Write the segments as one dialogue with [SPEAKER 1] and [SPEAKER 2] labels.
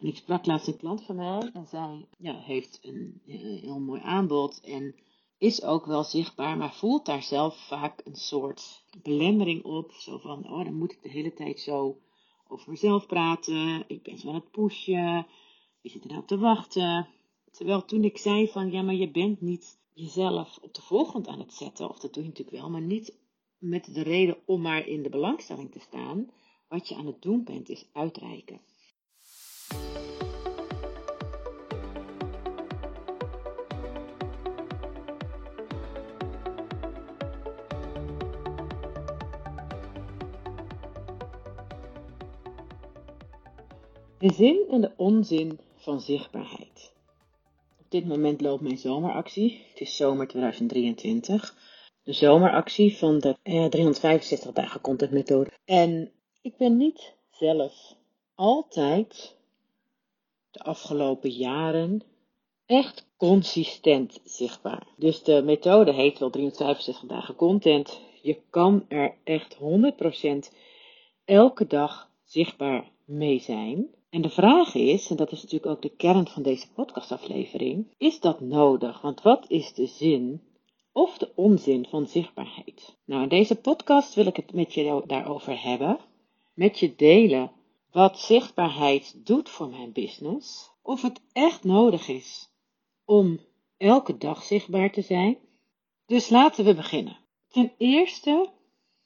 [SPEAKER 1] Ik sprak laatst een klant van mij en zij ja, heeft een eh, heel mooi aanbod en is ook wel zichtbaar, maar voelt daar zelf vaak een soort belemmering op. Zo van, oh, dan moet ik de hele tijd zo over mezelf praten. Ik ben zo aan het pushen. Wie zit er nou te wachten? Terwijl toen ik zei van, ja, maar je bent niet jezelf op de voorgrond aan het zetten. Of dat doe je natuurlijk wel, maar niet met de reden om maar in de belangstelling te staan. Wat je aan het doen bent, is uitreiken. De zin en de onzin van zichtbaarheid. Op dit moment loopt mijn zomeractie. Het is zomer 2023. De zomeractie van de eh, 365 dagen content methode. En ik ben niet zelf altijd de afgelopen jaren echt consistent zichtbaar. Dus de methode heet wel 365 dagen content. Je kan er echt 100% elke dag zichtbaar mee zijn. En de vraag is, en dat is natuurlijk ook de kern van deze podcastaflevering, is dat nodig? Want wat is de zin of de onzin van zichtbaarheid? Nou, in deze podcast wil ik het met je daarover hebben, met je delen wat zichtbaarheid doet voor mijn business, of het echt nodig is om elke dag zichtbaar te zijn. Dus laten we beginnen. Ten eerste,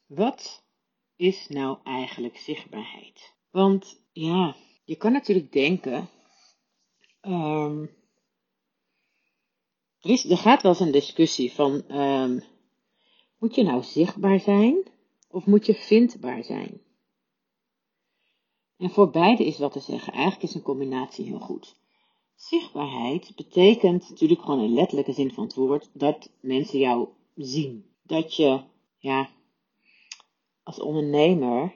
[SPEAKER 1] wat is nou eigenlijk zichtbaarheid? Want ja, je kan natuurlijk denken, um, er, is, er gaat wel eens een discussie van, um, moet je nou zichtbaar zijn of moet je vindbaar zijn? En voor beide is wat te zeggen. Eigenlijk is een combinatie heel goed. Zichtbaarheid betekent natuurlijk gewoon in letterlijke zin van het woord dat mensen jou zien. Dat je, ja, als ondernemer,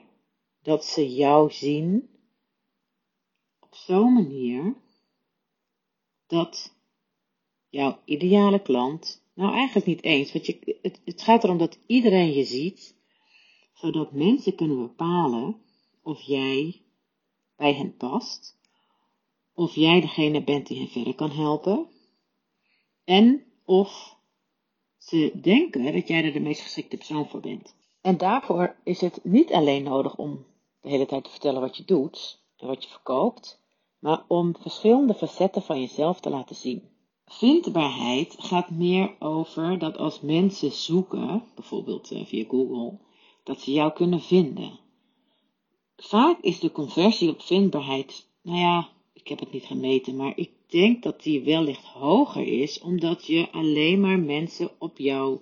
[SPEAKER 1] dat ze jou zien zo'n manier dat jouw ideale klant, nou eigenlijk niet eens, want je, het, het gaat erom dat iedereen je ziet, zodat mensen kunnen bepalen of jij bij hen past, of jij degene bent die hen verder kan helpen, en of ze denken dat jij er de meest geschikte persoon voor bent. En daarvoor is het niet alleen nodig om de hele tijd te vertellen wat je doet en wat je verkoopt, maar om verschillende facetten van jezelf te laten zien. Vindbaarheid gaat meer over dat als mensen zoeken, bijvoorbeeld eh, via Google, dat ze jou kunnen vinden. Vaak is de conversie op vindbaarheid, nou ja, ik heb het niet gemeten, maar ik denk dat die wellicht hoger is, omdat je alleen maar mensen op jouw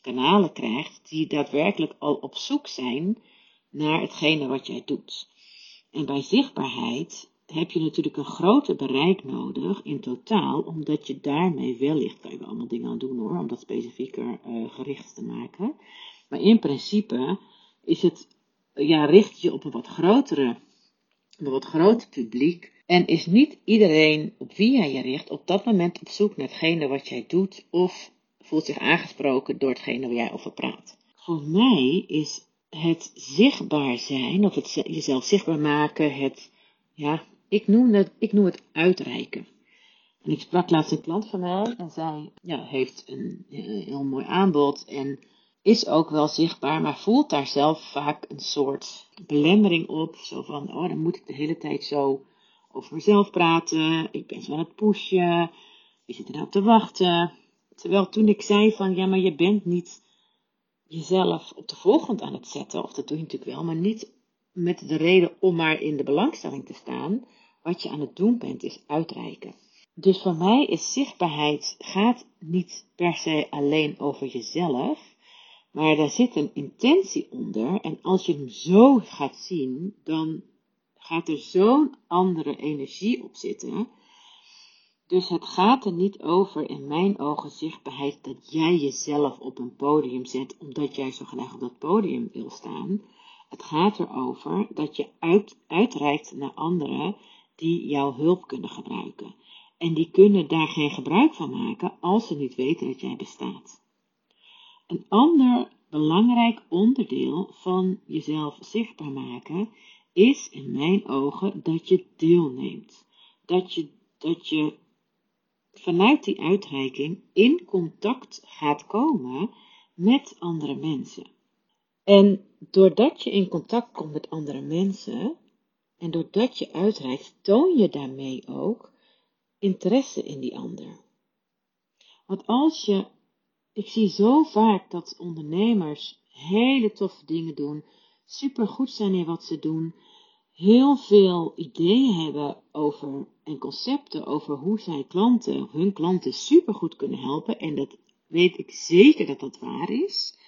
[SPEAKER 1] kanalen krijgt die daadwerkelijk al op zoek zijn naar hetgene wat jij doet. En bij zichtbaarheid heb je natuurlijk een groter bereik nodig in totaal, omdat je daarmee wellicht, kan je wel allemaal dingen aan doen hoor, om dat specifieker uh, gericht te maken. Maar in principe is het, ja, richt je op een wat grotere, een wat groter publiek. En is niet iedereen op wie jij je richt op dat moment op zoek naar hetgene wat jij doet, of voelt zich aangesproken door hetgene waar jij over praat. Voor mij is het zichtbaar zijn, of het jezelf zichtbaar maken, het, ja, ik noem het, ik noem het uitreiken. En ik sprak laatst een klant van mij en zij ja, heeft een, een heel mooi aanbod en is ook wel zichtbaar, maar voelt daar zelf vaak een soort belemmering op. Zo van, oh, dan moet ik de hele tijd zo over mezelf praten. Ik ben zo aan het pushen. Wie zit er nou te wachten? Terwijl toen ik zei van, ja, maar je bent niet jezelf op de voorgrond aan het zetten. Of dat doe je natuurlijk wel, maar niet met de reden om maar in de belangstelling te staan. Wat je aan het doen bent, is uitreiken. Dus voor mij is zichtbaarheid gaat niet per se alleen over jezelf, maar daar zit een intentie onder. En als je hem zo gaat zien, dan gaat er zo'n andere energie op zitten. Dus het gaat er niet over, in mijn ogen, zichtbaarheid, dat jij jezelf op een podium zet, omdat jij zo graag op dat podium wil staan. Het gaat erover dat je uit, uitreikt naar anderen die jouw hulp kunnen gebruiken. En die kunnen daar geen gebruik van maken als ze niet weten dat jij bestaat. Een ander belangrijk onderdeel van jezelf zichtbaar maken is in mijn ogen dat je deelneemt. dat je, dat je vanuit die uitreiking in contact gaat komen met andere mensen. En doordat je in contact komt met andere mensen en doordat je uitreikt, toon je daarmee ook interesse in die ander. Want als je, ik zie zo vaak dat ondernemers hele toffe dingen doen, super goed zijn in wat ze doen, heel veel ideeën hebben over en concepten over hoe zij klanten, hun klanten super goed kunnen helpen. En dat weet ik zeker dat dat waar is.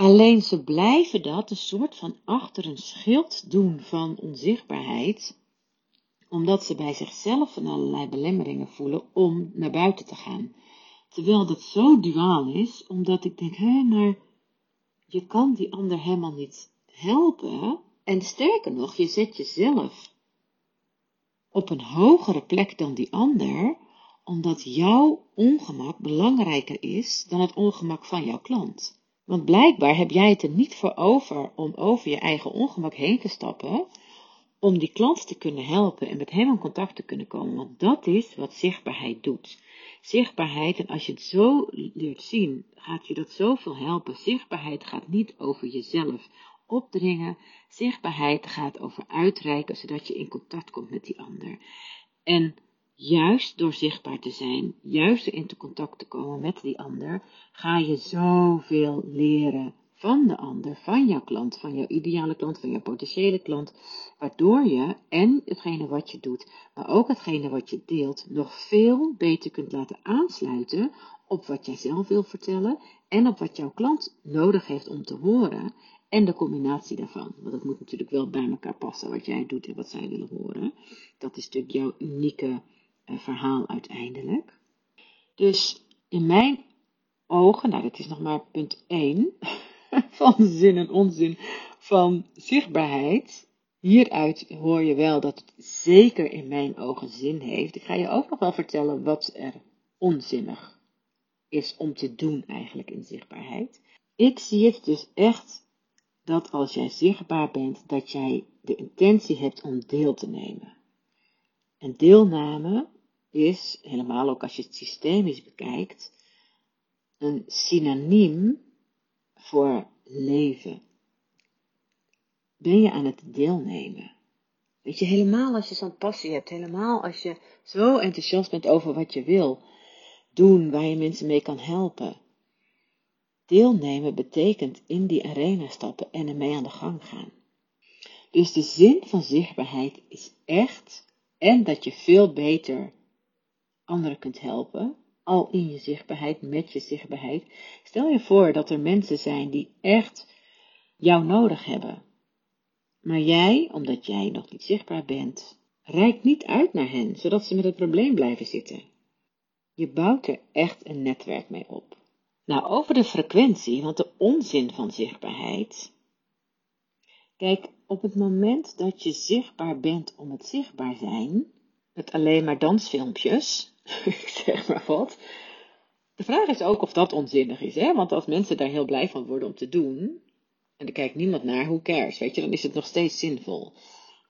[SPEAKER 1] Alleen ze blijven dat een soort van achter een schild doen van onzichtbaarheid, omdat ze bij zichzelf van allerlei belemmeringen voelen om naar buiten te gaan. Terwijl dat zo duaal is, omdat ik denk, hé, maar je kan die ander helemaal niet helpen. En sterker nog, je zet jezelf op een hogere plek dan die ander, omdat jouw ongemak belangrijker is dan het ongemak van jouw klant. Want blijkbaar heb jij het er niet voor over om over je eigen ongemak heen te stappen, om die klant te kunnen helpen en met hem in contact te kunnen komen. Want dat is wat zichtbaarheid doet. Zichtbaarheid, en als je het zo leert zien, gaat je dat zoveel helpen. Zichtbaarheid gaat niet over jezelf opdringen. Zichtbaarheid gaat over uitreiken, zodat je in contact komt met die ander. En juist door zichtbaar te zijn, juist in contact te komen met die ander, ga je zoveel leren van de ander, van jouw klant, van jouw ideale klant, van jouw potentiële klant, waardoor je en hetgene wat je doet, maar ook hetgene wat je deelt, nog veel beter kunt laten aansluiten op wat jij zelf wil vertellen en op wat jouw klant nodig heeft om te horen en de combinatie daarvan. Want het moet natuurlijk wel bij elkaar passen wat jij doet en wat zij willen horen. Dat is natuurlijk jouw unieke verhaal uiteindelijk. Dus in mijn ogen, nou dat is nog maar punt 1 van zin en onzin van zichtbaarheid. Hieruit hoor je wel dat het zeker in mijn ogen zin heeft. Ik ga je ook nog wel vertellen wat er onzinnig is om te doen eigenlijk in zichtbaarheid. Ik zie het dus echt dat als jij zichtbaar bent, dat jij de intentie hebt om deel te nemen. En deelname is, helemaal ook als je het systemisch bekijkt, een synoniem voor leven. Ben je aan het deelnemen? Weet je, helemaal als je zo'n passie hebt, helemaal als je zo enthousiast bent over wat je wil doen, waar je mensen mee kan helpen. Deelnemen betekent in die arena stappen en ermee aan de gang gaan. Dus de zin van zichtbaarheid is echt en dat je veel beter anderen kunt helpen, al in je zichtbaarheid, met je zichtbaarheid. Stel je voor dat er mensen zijn die echt jou nodig hebben. Maar jij, omdat jij nog niet zichtbaar bent, reikt niet uit naar hen, zodat ze met het probleem blijven zitten. Je bouwt er echt een netwerk mee op. Nou, over de frequentie, want de onzin van zichtbaarheid. Kijk, op het moment dat je zichtbaar bent om het zichtbaar zijn, met alleen maar dansfilmpjes, ik zeg maar wat. De vraag is ook of dat onzinnig is, hè? Want als mensen daar heel blij van worden om te doen, en er kijkt niemand naar, hoe cares, weet je, dan is het nog steeds zinvol.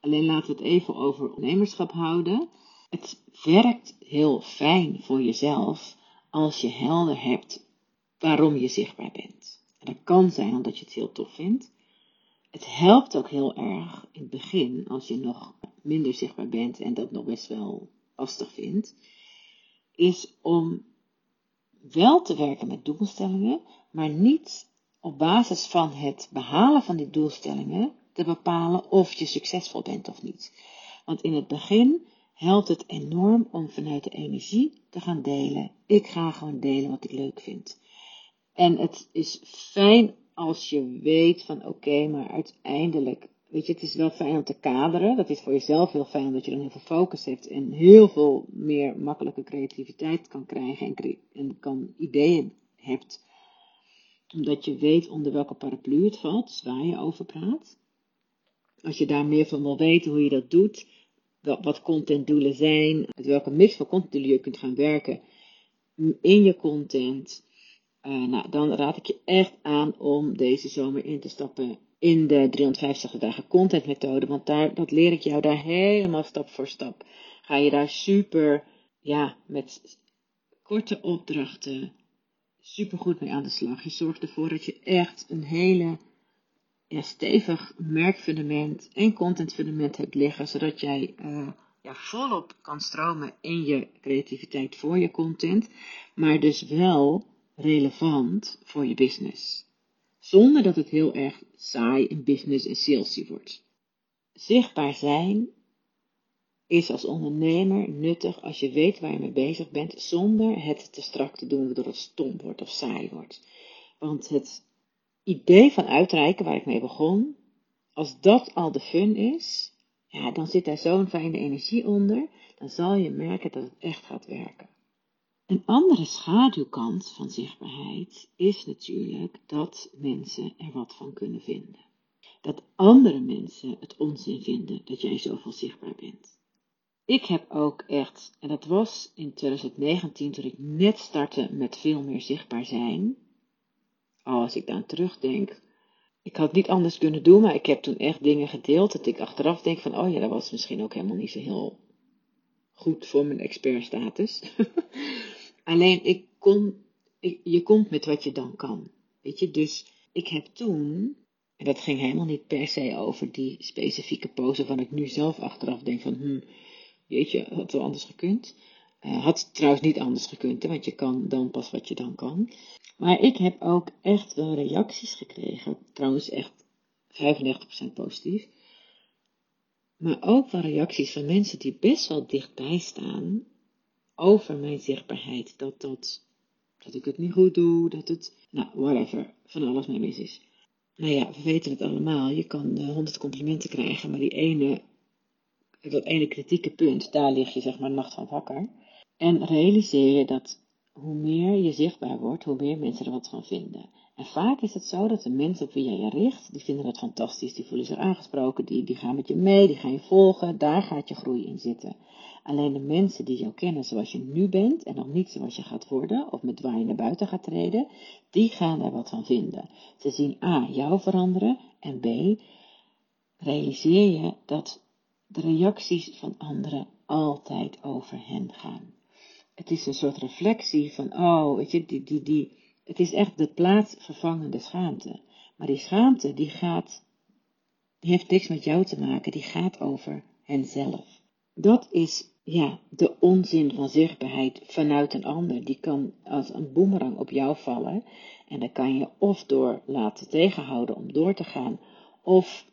[SPEAKER 1] Alleen laten we het even over ondernemerschap houden. Het werkt heel fijn voor jezelf als je helder hebt waarom je zichtbaar bent. En dat kan zijn omdat je het heel tof vindt. Het helpt ook heel erg in het begin, als je nog minder zichtbaar bent en dat nog best wel lastig vindt, is om wel te werken met doelstellingen, maar niet op basis van het behalen van die doelstellingen te bepalen of je succesvol bent of niet. Want in het begin helpt het enorm om vanuit de energie te gaan delen. Ik ga gewoon delen wat ik leuk vind. En het is fijn als je weet van oké, maar uiteindelijk, weet je, het is wel fijn om te kaderen. Dat is voor jezelf heel fijn, omdat je dan heel veel focus hebt en heel veel meer makkelijke creativiteit kan krijgen en, kan ideeën hebt. Omdat je weet onder welke paraplu het valt, dus waar je over praat. Als je daar meer van wil weten hoe je dat doet, wat contentdoelen zijn, met welke mix van contentdoelen je kunt gaan werken in je content uh, nou, dan raad ik je echt aan om deze zomer in te stappen in de 350 dagen content methode. Want daar, dat leer ik jou daar helemaal stap voor stap. ga je daar super, ja, met korte opdrachten super goed mee aan de slag. Je zorgt ervoor dat je echt een hele ja, stevig merkfundament en contentfundament hebt liggen, zodat jij uh, ja, volop kan stromen in je creativiteit voor je content, maar dus wel relevant voor je business. Zonder dat het heel erg saai en business en salesy wordt. Zichtbaar zijn is als ondernemer nuttig als je weet waar je mee bezig bent, zonder het te strak te doen waardoor het stom wordt of saai wordt. Want het idee van uitreiken waar ik mee begon, als dat al de fun is, ja, dan zit daar zo'n fijne energie onder, dan zal je merken dat het echt gaat werken. Een andere schaduwkant van zichtbaarheid is natuurlijk dat mensen er wat van kunnen vinden. Dat andere mensen het onzin vinden dat jij zoveel zichtbaar bent. Ik heb ook echt, en dat was in 2019 toen ik net startte met veel meer zichtbaar zijn. Als ik daar terugdenk, ik had niet anders kunnen doen, maar ik heb toen echt dingen gedeeld dat ik achteraf denk van, oh ja, dat was misschien ook helemaal niet zo heel goed voor mijn expertstatus. Alleen ik kon, je komt met wat je dan kan. Weet je, dus ik heb toen, en dat ging helemaal niet per se over die specifieke pose waarvan ik nu zelf achteraf denk van, hm, jeetje, had wel anders gekund. Uh, had trouwens niet anders gekund, hè, want je kan dan pas wat je dan kan. Maar ik heb ook echt wel reacties gekregen, trouwens echt 95% positief. Maar ook wel reacties van mensen die best wel dichtbij staan over mijn zichtbaarheid. Dat, dat, dat ik het niet goed doe, dat het, nou, whatever, van alles mee mis is. Nou ja, we weten het allemaal. Je kan uh, honderd complimenten krijgen, maar die ene, dat ene kritieke punt, daar lig je zeg maar nacht van wakker. En realiseer je dat hoe meer je zichtbaar wordt, hoe meer mensen er wat van vinden. En vaak is het zo dat de mensen op wie jij je richt, die vinden dat fantastisch, die voelen zich aangesproken, die, die gaan met je mee, die gaan je volgen, daar gaat je groei in zitten. Alleen de mensen die jou kennen zoals je nu bent en nog niet zoals je gaat worden, of met waar je naar buiten gaat treden, die gaan er wat van vinden. Ze zien A, jou veranderen en B, realiseer je dat de reacties van anderen altijd over hen gaan. Het is een soort reflectie van, oh, weet je, die, die, die, het is echt de plaatsvervangende schaamte. Maar die schaamte, die gaat, die heeft niks met jou te maken, die gaat over henzelf. Dat is, ja, de onzin van zichtbaarheid vanuit een ander. Die kan als een boemerang op jou vallen. En dan kan je of door laten tegenhouden om door te gaan, of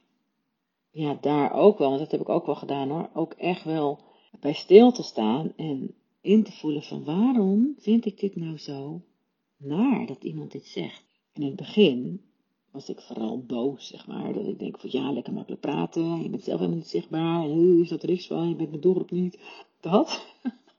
[SPEAKER 1] ja, daar ook wel, want dat heb ik ook wel gedaan hoor, ook echt wel bij stil te staan en in te voelen van waarom vind ik dit nou zo naar dat iemand dit zegt. in het begin was ik vooral boos, zeg maar. Dat ik denk van ja, lekker makkelijk praten. Je bent zelf helemaal niet zichtbaar. En is dat er is van? Je bent mijn doelgroep niet. Dat.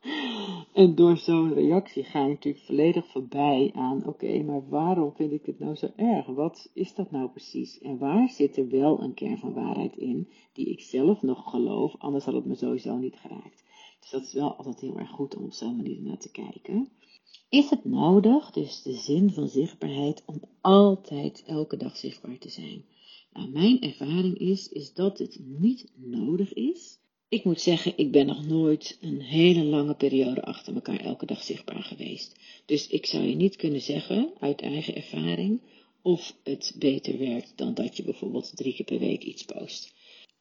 [SPEAKER 1] en door zo'n reactie ga je natuurlijk volledig voorbij aan, oké, maar waarom vind ik dit nou zo erg? Wat is dat nou precies? En waar zit er wel een kern van waarheid in, die ik zelf nog geloof, anders had het me sowieso niet geraakt. Dus dat is wel altijd heel erg goed om op zo'n manier naar te kijken. Is het nodig, dus de zin van zichtbaarheid, om altijd elke dag zichtbaar te zijn? Nou, mijn ervaring is, is dat het niet nodig is. Ik moet zeggen, ik ben nog nooit een hele lange periode achter elkaar elke dag zichtbaar geweest. Dus ik zou je niet kunnen zeggen, uit eigen ervaring, of het beter werkt dan dat je bijvoorbeeld drie keer per week iets post.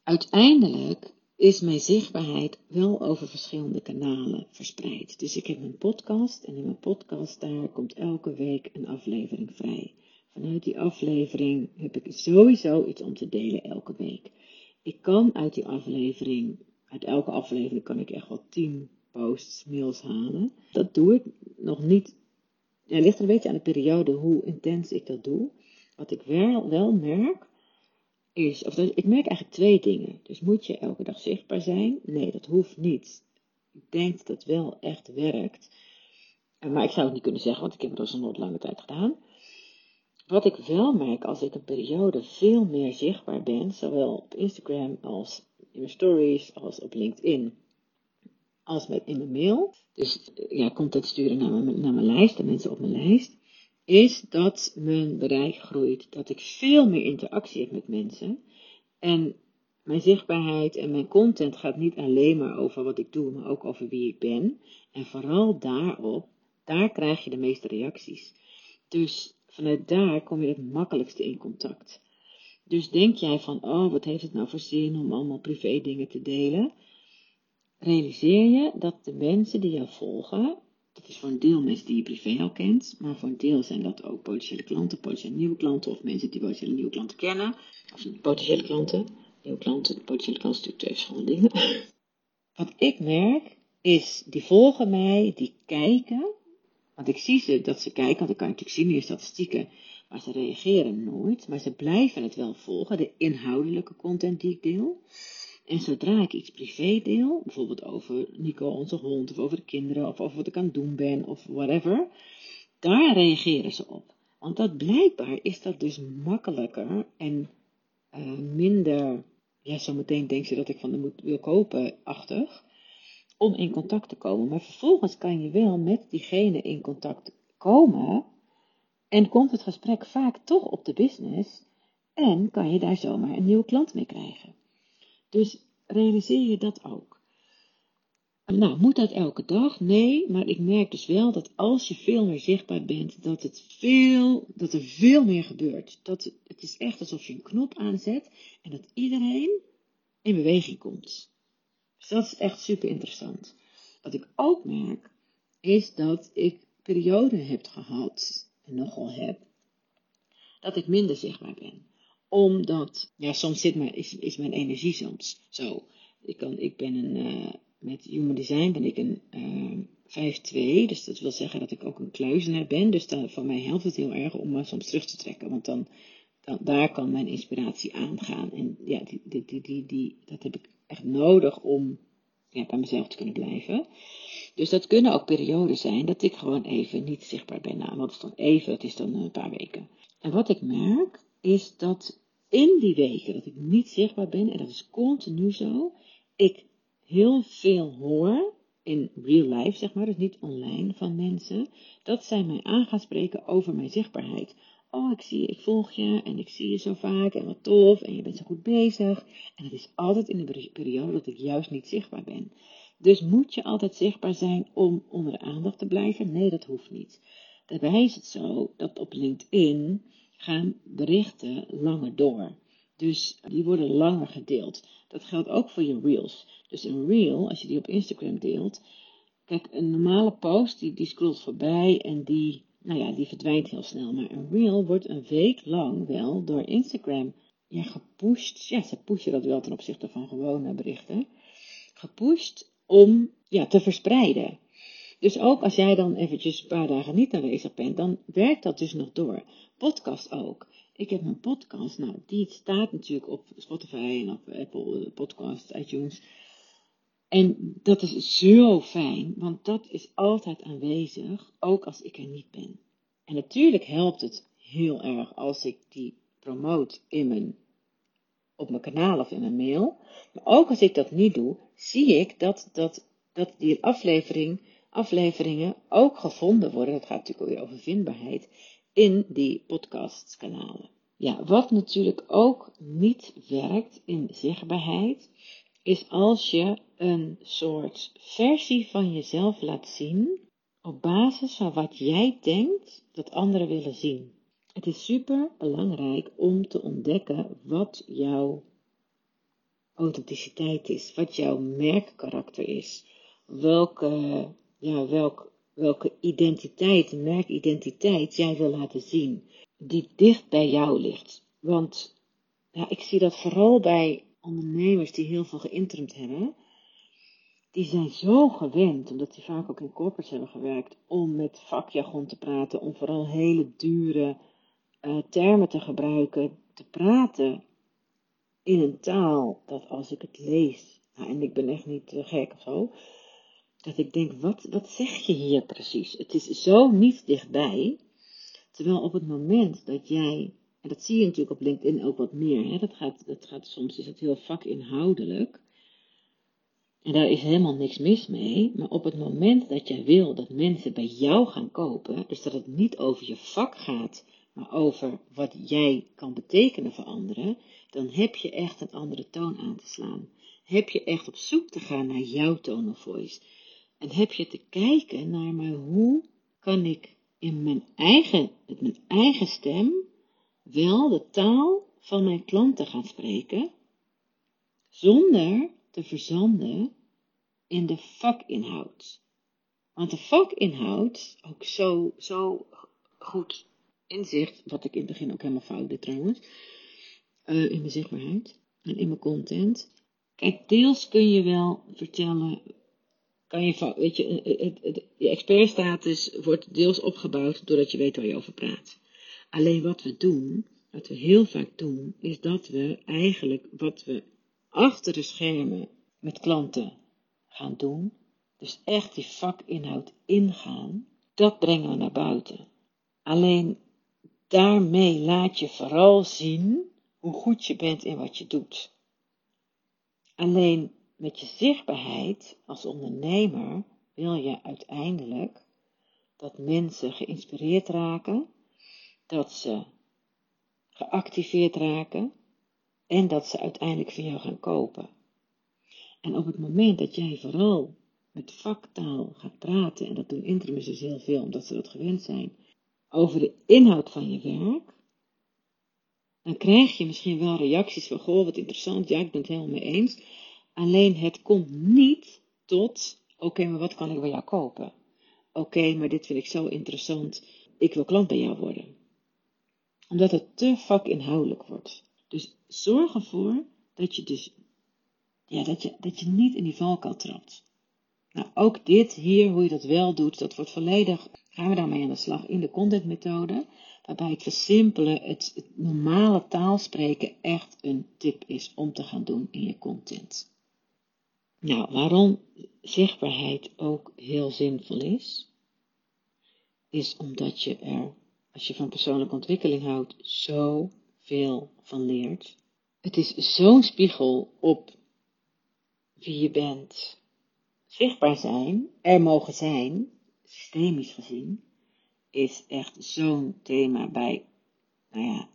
[SPEAKER 1] Uiteindelijk is mijn zichtbaarheid wel over verschillende kanalen verspreid. Dus ik heb een podcast en in mijn podcast daar komt elke week een aflevering vrij. Vanuit die aflevering heb ik sowieso iets om te delen elke week. Ik kan uit die aflevering, uit elke aflevering kan ik echt wel 10 posts, mails halen. Dat doe ik nog niet. Het ligt er een beetje aan de periode hoe intens ik dat doe. Wat ik wel, wel merk, is, of ik merk eigenlijk twee dingen. Dus moet je elke dag zichtbaar zijn? Nee, dat hoeft niet. Ik denk dat het wel echt werkt. Maar ik zou het niet kunnen zeggen, want ik heb het al zo'n lange tijd gedaan. Wat ik wel merk als ik een periode veel meer zichtbaar ben, zowel op Instagram als in mijn stories, als op LinkedIn, als met in mijn mail. Dus ja, content sturen naar mijn, naar mijn lijst, de mensen op mijn lijst is dat mijn bereik groeit. Dat ik veel meer interactie heb met mensen. En mijn zichtbaarheid en mijn content gaat niet alleen maar over wat ik doe, maar ook over wie ik ben. En vooral daarop, daar krijg je de meeste reacties. Dus vanuit daar kom je het makkelijkste in contact. Dus denk jij van, oh, wat heeft het nou voor zin om allemaal privé dingen te delen? Realiseer je dat de mensen die jou volgen, is voor een deel mensen die je privé al kent, maar voor een deel zijn dat ook potentiële klanten, potentiële nieuwe klanten of mensen die potentiële nieuwe klanten kennen. Of potentiële klanten, nieuwe klanten, potentiële klanten, natuurlijk twee verschillende dingen. Wat ik merk is, die volgen mij, die kijken, want ik zie ze dat ze kijken, want ik kan natuurlijk zien in je statistieken, maar ze reageren nooit, maar ze blijven het wel volgen, de inhoudelijke content die ik deel. En zodra ik iets privé deel, bijvoorbeeld over Nico, onze hond, of over de kinderen, of over wat ik aan het doen ben, of whatever, daar reageren ze op. Want dat blijkbaar is dat dus makkelijker en uh, minder, ja, zometeen denk je dat ik van de moet wil kopen-achtig, om in contact te komen. Maar vervolgens kan je wel met diegene in contact komen en komt het gesprek vaak toch op de business en kan je daar zomaar een nieuwe klant mee krijgen. Dus realiseer je dat ook. Nou, moet dat elke dag? Nee, maar ik merk dus wel dat als je veel meer zichtbaar bent, dat, het veel, dat er veel meer gebeurt. Dat, het is echt alsof je een knop aanzet en dat iedereen in beweging komt. Dus dat is echt super interessant. Wat ik ook merk, is dat ik perioden heb gehad, en nogal heb, dat ik minder zichtbaar ben omdat, ja, soms zit mijn, is, is mijn energie soms zo. Ik, kan, ik ben een, uh, met Human Design ben ik een uh, eh, 5-2, dus dat wil zeggen dat ik ook een kluizenaar ben. Dus dan, voor mij helpt het heel erg om me soms terug te trekken, want dan, dan daar kan mijn inspiratie aangaan. En ja, die, die, die, die, die, dat heb ik echt nodig om ja, bij mezelf te kunnen blijven. Dus dat kunnen ook perioden zijn dat ik gewoon even niet zichtbaar ben. Nou, wat is dan even? Het is dan een paar weken. En wat ik merk, is dat in die weken dat ik niet zichtbaar ben, en dat is continu zo, ik heel veel hoor in real life, zeg maar, dus niet online van mensen, dat zij mij aan gaan spreken over mijn zichtbaarheid. Oh, ik zie je, ik volg je en ik zie je zo vaak en wat tof en je bent zo goed bezig. En het is altijd in de periode dat ik juist niet zichtbaar ben. Dus moet je altijd zichtbaar zijn om onder de aandacht te blijven? Nee, dat hoeft niet. Daarbij is het zo dat op LinkedIn gaan berichten langer door. Dus die worden langer gedeeld. Dat geldt ook voor je reels. Dus een reel, als je die op Instagram deelt. Kijk, een normale post die, die scrolt voorbij en die, nou ja, die verdwijnt heel snel. Maar een reel wordt een week lang wel door Instagram ja, gepusht. Ja, ze pushen dat wel ten opzichte van gewone berichten. Gepusht om ja, te verspreiden. Dus ook als jij dan eventjes een paar dagen niet aanwezig bent, dan werkt dat dus nog door. Podcast ook. Ik heb een podcast, nou, die staat natuurlijk op Spotify en op Apple Podcasts, iTunes. En dat is zo fijn, want dat is altijd aanwezig, ook als ik er niet ben. En natuurlijk helpt het heel erg als ik die promote in mijn, op mijn kanaal of in mijn mail. Maar ook als ik dat niet doe, zie ik dat, dat, dat die aflevering afleveringen ook gevonden worden, dat gaat natuurlijk over vindbaarheid, in die podcastkanalen. Ja, wat natuurlijk ook niet werkt in zichtbaarheid, is als je een soort versie van jezelf laat zien op basis van wat jij denkt dat anderen willen zien. Het is super belangrijk om te ontdekken wat jouw authenticiteit is, wat jouw merkkarakter is, welke ja, welk, welke identiteit, merkidentiteit jij wil laten zien, die dicht bij jou ligt. Want ja, ik zie dat vooral bij ondernemers die heel veel geïnterimd hebben, die zijn zo gewend, omdat die vaak ook in corporates hebben gewerkt, om met vakjargon te praten, om vooral hele dure uh, termen te gebruiken, te praten in een taal dat als ik het lees, nou, en ik ben echt niet uh, gek of zo, dat ik denk, wat, wat zeg je hier precies? Het is zo niet dichtbij. Terwijl op het moment dat jij, en dat zie je natuurlijk op LinkedIn ook wat meer, hè, dat, gaat, dat gaat soms is het heel vakinhoudelijk. En daar is helemaal niks mis mee. Maar op het moment dat jij wil dat mensen bij jou gaan kopen, dus dat het niet over je vak gaat, maar over wat jij kan betekenen voor anderen, dan heb je echt een andere toon aan te slaan. Heb je echt op zoek te gaan naar jouw tone of voice. En heb je te kijken naar, hoe kan ik in mijn eigen, met mijn eigen stem wel de taal van mijn klanten gaan spreken, zonder te verzanden in de vakinhoud. Want de vakinhoud, ook zo, zo goed inzicht, wat ik in het begin ook helemaal fout deed trouwens, uh, in mijn zichtbaarheid en in mijn content. Kijk, deels kun je wel vertellen, kan je, weet je, het, het, je expertstatus wordt deels opgebouwd doordat je weet waar je over praat. Alleen wat we doen, wat we heel vaak doen, is dat we eigenlijk wat we achter de schermen met klanten gaan doen, dus echt die vakinhoud ingaan, dat brengen we naar buiten. Alleen daarmee laat je vooral zien hoe goed je bent in wat je doet. Alleen met je zichtbaarheid als ondernemer wil je uiteindelijk dat mensen geïnspireerd raken, dat ze geactiveerd raken en dat ze uiteindelijk van jou gaan kopen. En op het moment dat jij vooral met vaktaal gaat praten, en dat doen interimmers dus heel veel omdat ze dat gewend zijn, over de inhoud van je werk, dan krijg je misschien wel reacties van, goh, wat interessant, ja, ik ben het helemaal mee eens. Alleen het komt niet tot, oké, maar wat kan ik bij jou kopen? Oké, maar dit vind ik zo interessant, ik wil klant bij jou worden. Omdat het te vakinhoudelijk wordt. Dus zorg ervoor dat je dus, ja, dat je, dat je niet in die valkuil trapt. Nou, ook dit hier, hoe je dat wel doet, dat wordt volledig, gaan we daarmee aan de slag in de contentmethode, waarbij het versimpelen, het, het normale taalspreken echt een tip is om te gaan doen in je content. Nou, waarom zichtbaarheid ook heel zinvol is, is omdat je er, als je van persoonlijke ontwikkeling houdt, zoveel van leert. Het is zo'n spiegel op wie je bent, zichtbaar zijn, er mogen zijn, systemisch gezien, is echt zo'n thema bij, nou ja,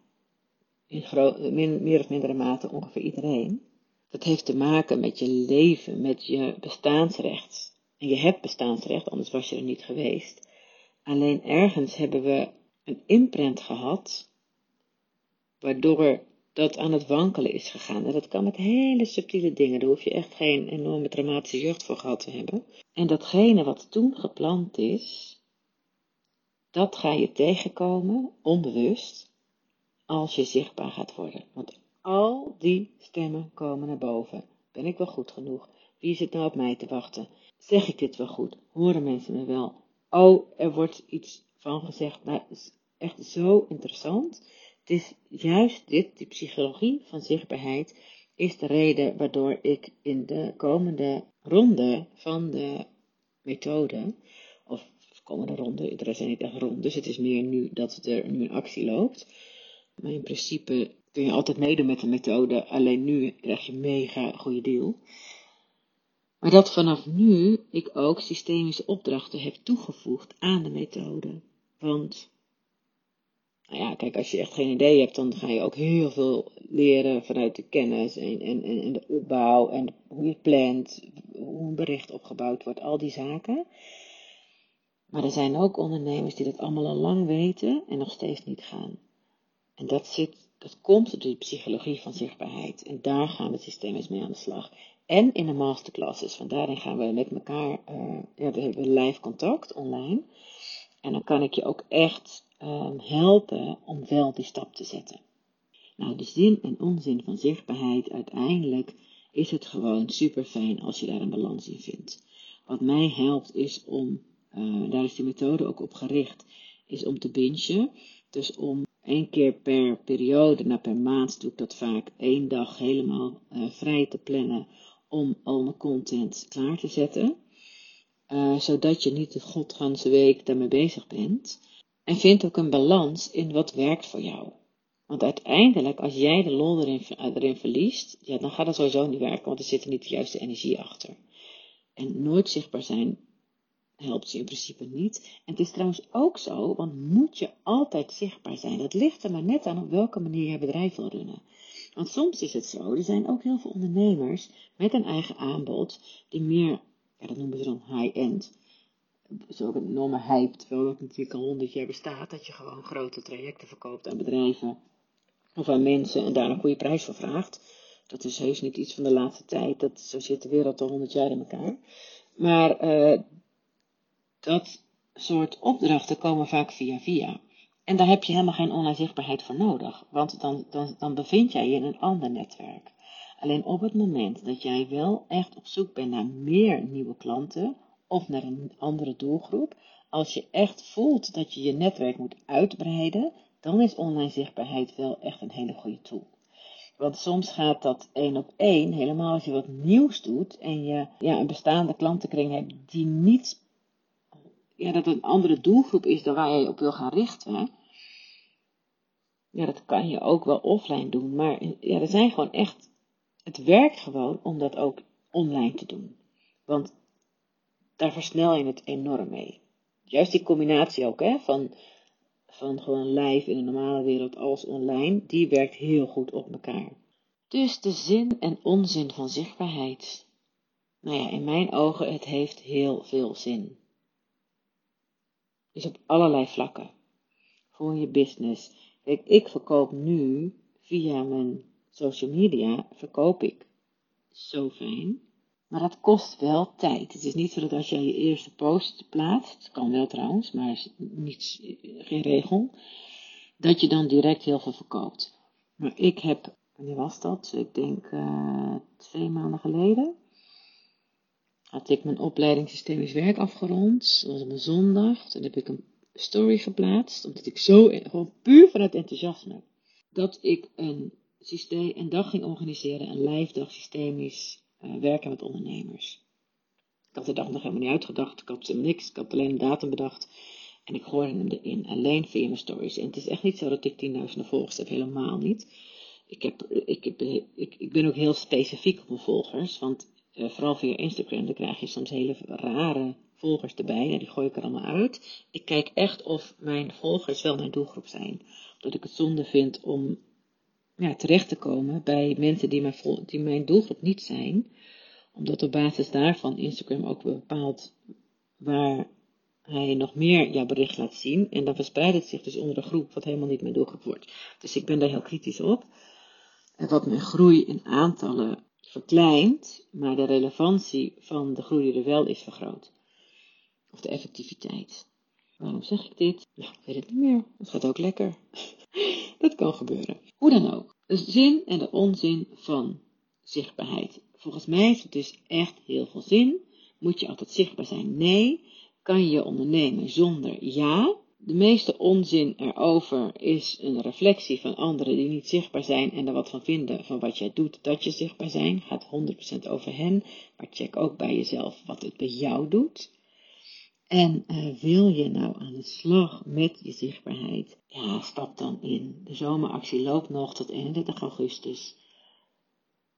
[SPEAKER 1] in meer of mindere mate ongeveer iedereen. Dat heeft te maken met je leven, met je bestaansrecht. En je hebt bestaansrecht, anders was je er niet geweest. Alleen ergens hebben we een imprint gehad, waardoor dat aan het wankelen is gegaan. En dat kan met hele subtiele dingen. Daar hoef je echt geen enorme traumatische jeugd voor gehad te hebben. En datgene wat toen gepland is, dat ga je tegenkomen, onbewust, als je zichtbaar gaat worden. Want al die stemmen komen naar boven. Ben ik wel goed genoeg? Wie zit nou op mij te wachten? Zeg ik dit wel goed? Horen mensen me wel? Oh, er wordt iets van gezegd. Nou, is echt zo interessant. Het is juist dit, die psychologie van zichtbaarheid, is de reden waardoor ik in de komende ronde van de methode, of komende ronde, er zijn niet echt rondes, het is meer nu dat er nu een actie loopt. Maar in principe kun je altijd meedoen met de methode, alleen nu krijg je mega goede deal. Maar dat vanaf nu ik ook systemische opdrachten heb toegevoegd aan de methode. Want nou ja, kijk, als je echt geen idee hebt, dan ga je ook heel veel leren vanuit de kennis en, en, en de opbouw en hoe je plant, hoe een bericht opgebouwd wordt, al die zaken. Maar er zijn ook ondernemers die dat allemaal al lang weten en nog steeds niet gaan. En dat, zit, dat komt door de psychologie van zichtbaarheid. En daar gaan we systemisch mee aan de slag. En in de masterclasses, want daarin gaan we met elkaar, uh, ja, we hebben live contact online. En dan kan ik je ook echt um, helpen om wel die stap te zetten. Nou, de zin en onzin van zichtbaarheid, uiteindelijk is het gewoon super fijn als je daar een balans in vindt. Wat mij helpt is om, uh, daar is die methode ook op gericht, is om te bingen. Dus om één keer per periode, nou per maand doe ik dat vaak, één dag helemaal uh, vrij te plannen om al mijn content klaar te zetten. Uh, zodat je niet de godganse week daarmee bezig bent. En vind ook een balans in wat werkt voor jou. Want uiteindelijk, als jij de lol erin, erin verliest, ja, dan gaat het sowieso niet werken, want er zit er niet de juiste energie achter. En nooit zichtbaar zijn helpt je in principe niet. En het is trouwens ook zo, want moet je altijd zichtbaar zijn? Dat ligt er maar net aan op welke manier je bedrijf wil runnen. Want soms is het zo, er zijn ook heel veel ondernemers met een eigen aanbod die meer, ja, dat noemen ze dan high-end. Zo ook een enorme hype, terwijl dat natuurlijk al honderd jaar bestaat, dat je gewoon grote trajecten verkoopt aan bedrijven of aan mensen en daar een goede prijs voor vraagt. Dat is heus niet iets van de laatste tijd, dat, zo zit de wereld al honderd jaar in elkaar. Maar uh, dat soort opdrachten komen vaak via via. En daar heb je helemaal geen online zichtbaarheid voor nodig, want dan, dan, dan bevind jij je in een ander netwerk. Alleen op het moment dat jij wel echt op zoek bent naar meer nieuwe klanten of naar een andere doelgroep, als je echt voelt dat je je netwerk moet uitbreiden, dan is online zichtbaarheid wel echt een hele goede tool. Want soms gaat dat één op één, helemaal als je wat nieuws doet en je ja, een bestaande klantenkring hebt die niet ja, dat een andere doelgroep is dan waar je op wil gaan richten. Ja, dat kan je ook wel offline doen. Maar ja, er zijn gewoon echt. Het werkt gewoon om dat ook online te doen. Want daar versnel je het enorm mee. Juist die combinatie ook, hè, van, van gewoon live in de normale wereld als online, die werkt heel goed op elkaar. Dus de zin en onzin van zichtbaarheid. Nou ja, in mijn ogen, het heeft heel veel zin. Dus op allerlei vlakken. Voor je business. Kijk, ik verkoop nu via mijn social media, verkoop ik zo fijn. Maar dat kost wel tijd. Het is niet zo dat als jij je eerste post plaatst, kan wel trouwens, maar is niet, geen regel, dat je dan direct heel veel verkoopt. Maar ik heb, wanneer was dat? Ik denk uh, twee maanden geleden had ik mijn opleiding systemisch werk afgerond. Dat was op een zondag. Toen heb ik een story geplaatst, omdat ik zo, gewoon puur vanuit enthousiasme, dat ik een, systeem, een dag ging organiseren, een live dag systemisch uh, werken met ondernemers. Ik had de dag nog helemaal niet uitgedacht, ik had helemaal niks, ik had alleen een datum bedacht. En ik gooide hem erin, alleen via mijn stories. En het is echt niet zo dat ik 10.000 volgers heb, helemaal niet. Ik, heb, ik, ik, ik ben ook heel specifiek op mijn volgers, want uh, vooral via Instagram, dan krijg je soms hele rare volgers erbij. Ja, die gooi ik er allemaal uit. Ik kijk echt of mijn volgers wel mijn doelgroep zijn. Dat ik het zonde vind om ja, terecht te komen bij mensen die mijn, die mijn doelgroep niet zijn. Omdat op basis daarvan Instagram ook bepaalt waar hij nog meer jouw bericht laat zien. En dan verspreidt het zich dus onder de groep wat helemaal niet mijn doelgroep wordt. Dus ik ben daar heel kritisch op. En wat mijn groei in aantallen verkleint, maar de relevantie van de groei er wel is vergroot. Of de effectiviteit. Waarom zeg ik dit? Ik weet het niet meer. Het gaat ook lekker. dat kan gebeuren. Hoe dan ook. De zin en de onzin van zichtbaarheid. Volgens mij heeft het dus echt heel veel zin. Moet je altijd zichtbaar zijn? Nee. Kan je ondernemen zonder ja? De meeste onzin erover is een reflectie van anderen die niet zichtbaar zijn en er wat van vinden van wat jij doet dat je zichtbaar zijn. Gaat 100% over hen, maar check ook bij jezelf wat het bij jou doet. En uh, wil je nou aan de slag met je zichtbaarheid? Ja, stap dan in. De zomeractie loopt nog tot 31 augustus.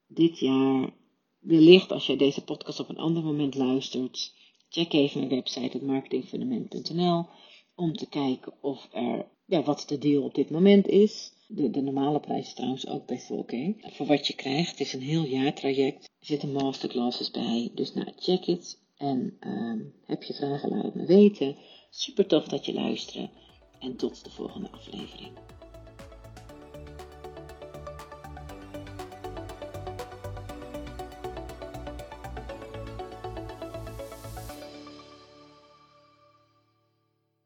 [SPEAKER 1] Dit jaar, wellicht als jij deze podcast op een ander moment luistert, check even mijn website, marketingfundament.nl om te kijken of er, ja, wat de deal op dit moment is. De, de normale prijs is trouwens ook wel oké. Voor wat je krijgt, het is een heel jaar traject. Er zitten masterclasses bij, dus nou, check it. En uh, heb je vragen, laat het me weten. Super tof dat je luistert. En tot de volgende aflevering.